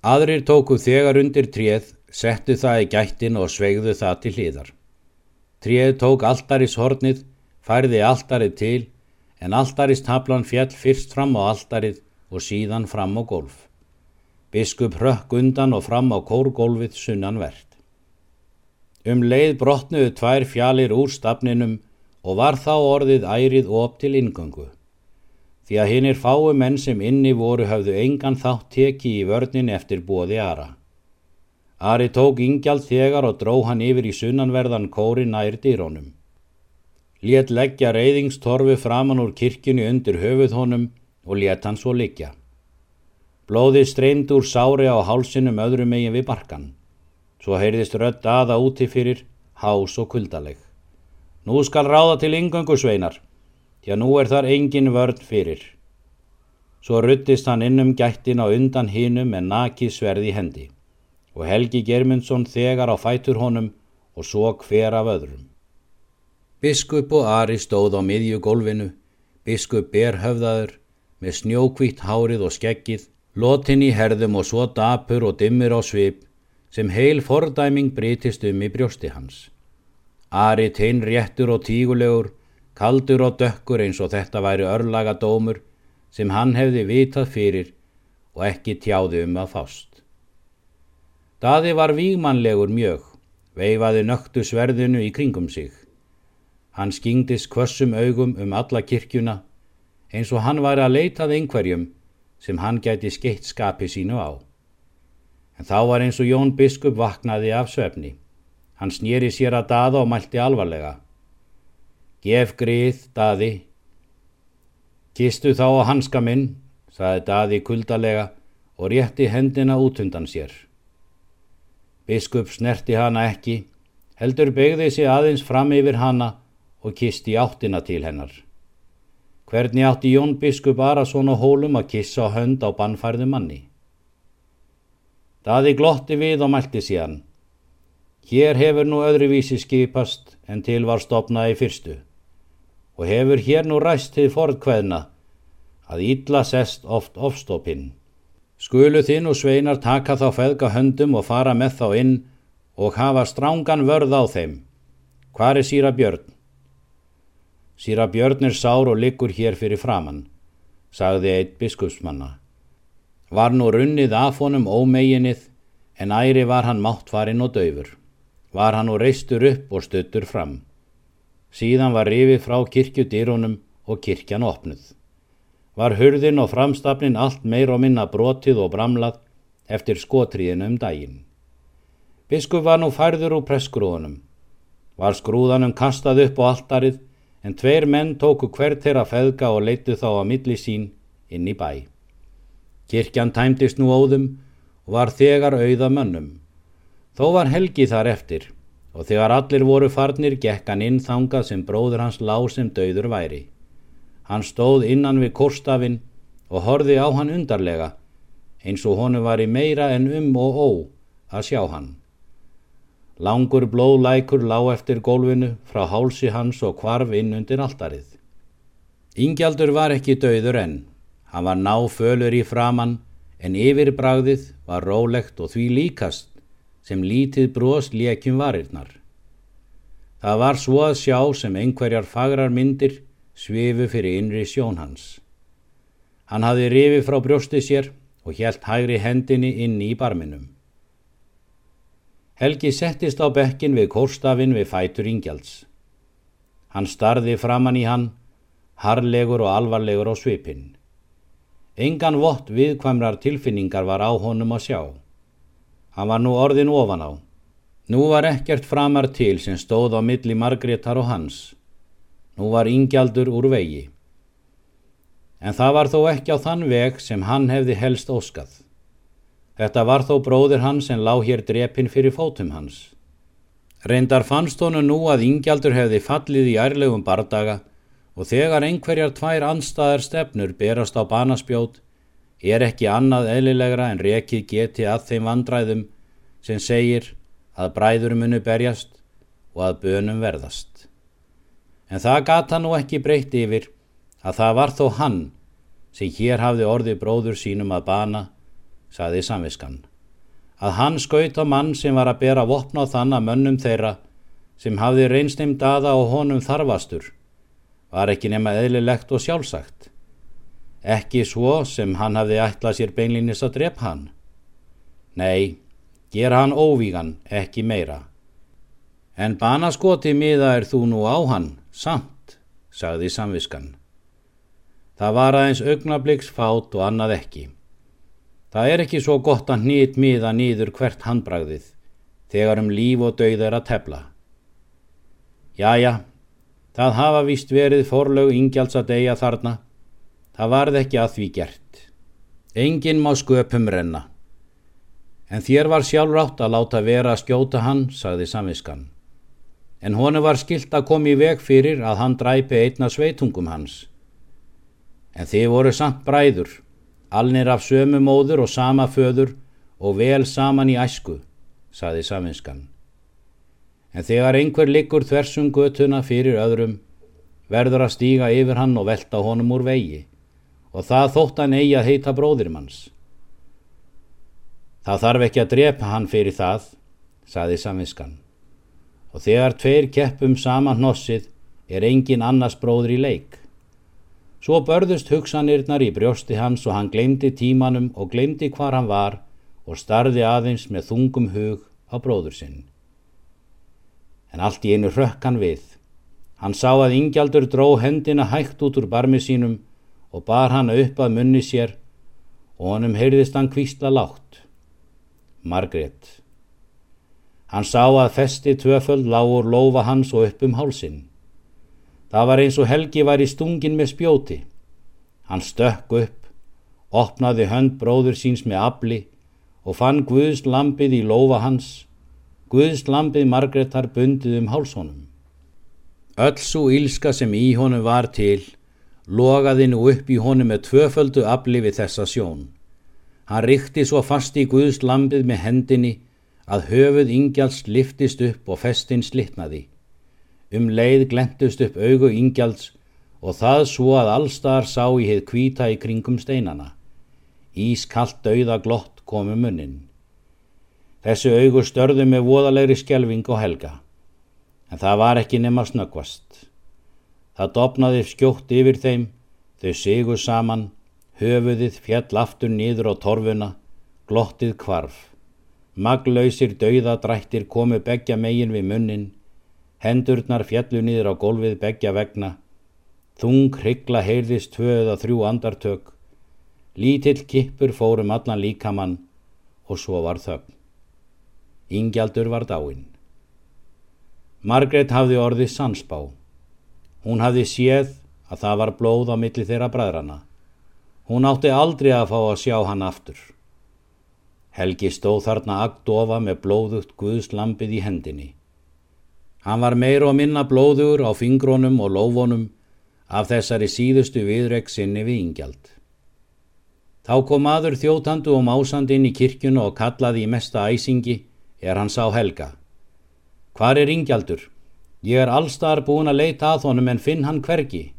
Aðrir tóku þegar undir tréð, settu það í gættin og sveigðu það til hliðar. Tréð tók alltaris hornið, færði alltarið til, en alltaris tablan fjall fyrst fram á alltarið og síðan fram á golf. Biskup hrökk undan og fram á kórgólfið sunnanvert. Um leið brotnuðu tvær fjalir úr stafninum og var þá orðið ærið op til ingöngu. Því að hinn er fái menn sem inni voru hafðu engan þátt teki í vörnin eftir bóði Ara. Ari tók yngjald þegar og dró hann yfir í sunnanverðan kóri nær dýrónum. Létt leggja reyðingstorfi framann úr kirkjunni undir höfuð honum og létt hann svo liggja. Blóði streynd úr sári á hálsinum öðrum megin við barkan. Svo heyrðist rödd aða úti fyrir, hás og kuldaleg. Nú skal ráða til yngöngu sveinar, því að nú er þar engin vörn fyrir. Svo ruttist hann innum gættin á undan hinum en nakið sverði hendi og Helgi Germundsson þegar á fætur honum og svo hver af öðrum. Biskup og Ari stóð á miðju gólfinu, biskup berhöfðaður með snjókvítt hárið og skeggið, lotin í herðum og svo dapur og dimmir á svip sem heil fordæming breytist um í brjósti hans. Ari teinn réttur og tígulegur, kaldur og dökkur eins og þetta væri örlaga dómur sem hann hefði vitað fyrir og ekki tjáði um að fást. Daði var vígmannlegur mjög, veifaði nöktu sverðinu í kringum sig. Hann skingdist kvössum augum um alla kirkjuna eins og hann væri að leitað einhverjum sem hann gæti skeitt skapi sínu á. En þá var eins og Jón biskup vaknaði af svefni. Hann snýri sér að daða og mælti alvarlega. Gef grið, daði. Kistu þá á hanska minn, saði daði kuldalega og rétti hendina út undan sér. Biskup snerti hana ekki, heldur begði sig aðeins fram yfir hana og kisti áttina til hennar. Hvernig átti Jón biskup Arason og hólum að kissa hönd á bannfærðu manni? Daði glotti við og mælti síðan. Hér hefur nú öðruvísi skipast en til var stopnaði fyrstu og hefur hér nú ræst til forðkveðna að ítla sest oft ofstopinn. Skulu þinn og sveinar taka þá feðga höndum og fara með þá inn og hafa strángan vörð á þeim. Hvar er síra björn? Síra björn er sár og liggur hér fyrir framann, sagði eitt biskupsmanna. Var nú runnið af honum ómeginnið, en æri var hann máttfarinn og döfur. Var hann nú reistur upp og stuttur fram. Síðan var rifið frá kirkjudýrunum og kirkjan opnuð. Var hurðin og framstafnin allt meir og minna brotið og bramlað eftir skotriðinu um daginn. Biskup var nú færður úr pressgrúðunum. Var skrúðanum kastað upp á alltarið en tveir menn tóku hvert þeirra feðga og leitu þá að milli sín inn í bæ. Kirkjan tæmdist nú óðum og var þegar auða mönnum. Þó var helgi þar eftir og þegar allir voru farnir gekk hann inn þangað sem bróður hans lág sem döður væri. Hann stóð innan við kórstafinn og horfi á hann undarlega eins og honu var í meira en um og ó að sjá hann. Langur blóðlækur lág eftir gólfinu frá hálsi hans og kvarf inn undir alltarið. Ingjaldur var ekki döður enn Hann var náfölur í framann en yfirbragðið var rólegt og því líkast sem lítið brós lékjum varirnar. Það var svo að sjá sem einhverjar fagrar myndir svifu fyrir innri sjón hans. Hann hafði rifið frá brjósti sér og helt hægri hendinni inn í barminum. Helgi settist á bekkin við kórstafinn við fætur ingjalds. Hann starði framann í hann, harlegur og alvarlegur á svipinn. Engan vott viðkvæmrar tilfinningar var á honum að sjá. Hann var nú orðin ofan á. Nú var ekkert framar til sem stóð á milli Margreðar og hans. Nú var ingjaldur úr vegi. En það var þó ekki á þann veg sem hann hefði helst óskað. Þetta var þó bróðir hans en lág hér drepin fyrir fótum hans. Reyndar fannst honu nú að ingjaldur hefði fallið í ærlegum bardaga og þegar einhverjar tvær anstaðar stefnur berast á banaspjót er ekki annað eðlilegra en rekið geti að þeim vandræðum sem segir að bræður munu berjast og að bönum verðast. En það gata nú ekki breytt yfir að það var þó hann sem hér hafði orði bróður sínum að bana, saði samviskan. að hann skaut á mann sem var að bera vopna á þann að mönnum þeirra sem hafði reynsneim daða og honum þarfastur, var ekki nema eðlilegt og sjálfsagt. Ekki svo sem hann hafði ætlað sér beinlinis að drepa hann. Nei, gera hann óvígan, ekki meira. En banaskoti miða er þú nú á hann, samt, sagði samviskan. Það var aðeins augnabliks fát og annað ekki. Það er ekki svo gott að hnýtt miða nýður hvert handbragðið, þegar um líf og dauð er að tefla. Jæja, það hafa vist verið forlög ingjalds að deyja þarna. Það varð ekki að því gert. Engin má sköpum renna. En þér var sjálfrátt að láta vera að skjóta hann, sagði samviskan. En honu var skilt að koma í veg fyrir að hann dræpi einna sveitungum hans. En þið voru samt bræður, alnir af sömu móður og sama föður og vel saman í æsku, saði saminskan. En þegar einhver liggur þversum götuna fyrir öðrum, verður að stíga yfir hann og velta honum úr vegi og það þótt hann eigi að heita bróðirmanns. Það þarf ekki að drepa hann fyrir það, saði saminskan. Og þegar tveir keppum saman hnossið er engin annars bróður í leik. Svo börðust hugsanirnar í brjósti hans og hann glemdi tímanum og glemdi hvar hann var og starði aðeins með þungum hug á bróður sinn. En allt í einu rökk hann við. Hann sá að Ingjaldur dró hendina hægt út úr barmi sínum og bar hann upp að munni sér og honum heyrðist hann kvísla látt. Margrét. Hann sá að festi tvöföld lágur lofa hans og upp um hálsinn. Það var eins og Helgi var í stungin með spjóti. Hann stökk upp, opnaði hönd bróður síns með afli og fann Guðs lampið í lofa hans. Guðs lampið Margreðar bundið um hálsónum. Öll svo ílska sem í honum var til, logaði nú upp í honum með tvöföldu afli við þessa sjón. Hann rikti svo fast í Guðs lampið með hendinni að höfuð yngjals liftist upp og festin slittnaði. Um leið glendust upp augu ingjalds og það svo að allstar sá í heið kvíta í kringum steinana. Ískallt dauða glott komu um munnin. Þessu augu störðu með voðalegri skjelving og helga. En það var ekki nema snöggvast. Það dopnaði skjótt yfir þeim, þau sigur saman, höfuðið fjall aftur nýður á torfuna, glottið kvarf. Maglausir dauða drættir komu begja megin við munnin, Hendurnar fjallu niður á gólfið begja vegna. Þung hryggla heyrðist tvö eða þrjú andartök. Lítill kippur fórum allan líkamann og svo var þögn. Ingjaldur var dáinn. Margret hafði orðið sansbá. Hún hafði séð að það var blóð á milli þeirra bræðrana. Hún átti aldrei að fá að sjá hann aftur. Helgi stóð þarna agdofa með blóðugt guðslampið í hendinni. Hann var meir og minna blóður á fingrónum og lófonum af þessari síðustu viðreg sinni við yngjald. Þá kom aður þjótandu og másandi inn í kirkjunu og kallaði í mesta æsingi er hann sá Helga. Hvar er yngjaldur? Ég er allstar búin að leita að honum en finn hann hvergi.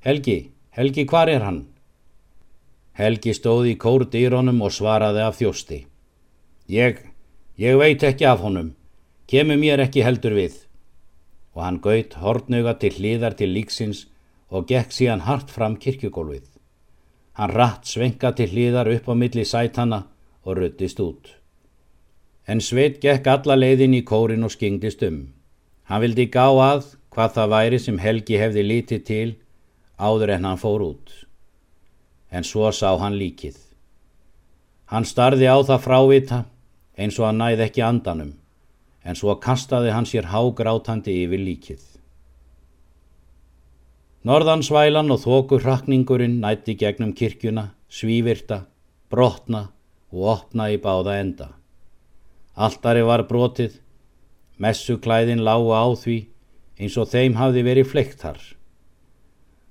Helgi, Helgi, hvar er hann? Helgi stóði í kór dýrónum og svaraði af þjósti. Ég, ég veit ekki af honum, kemur mér ekki heldur við og hann gaut hortnuga til hlýðar til líksins og gekk síðan hart fram kirkjugólfið. Hann ratt svenka til hlýðar upp á milli sætana og ruttist út. En Sveit gekk alla leiðin í kórin og skingdist um. Hann vildi gá að hvað það væri sem Helgi hefði lítið til áður en hann fór út. En svo sá hann líkið. Hann starði á það frávita eins og hann næði ekki andanum en svo kastaði hann sér hágrátandi yfir líkið. Norðansvælan og þókur hrakningurinn nætti gegnum kirkjuna, svívirta, brotna og opna í báða enda. Altari var brotið, messuklæðin lágu á því eins og þeim hafði verið fleikt þar.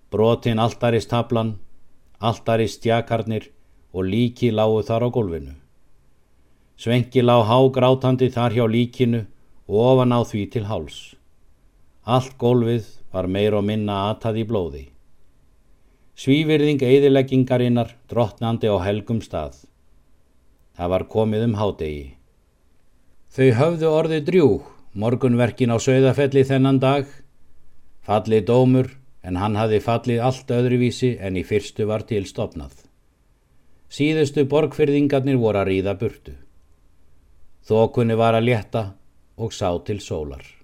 Brotin altarist tablan, altarist stjakarnir og líki lágu þar á gólfinu. Svenki lág hágrátandi þar hjá líkinu og ofan á því til háls. Allt gólfið var meir og minna atað í blóði. Svívirðing eðileggingarinnar drottnandi á helgum stað. Það var komið um hádegi. Þau höfðu orði drjúg, morgunverkin á sögðafelli þennan dag. Fallið dómur, en hann hafði fallið allt öðruvísi en í fyrstu var tilstopnað. Síðustu borgfyrðingarnir voru að ríða burtu. Þokunni var að létta og sá til sólar.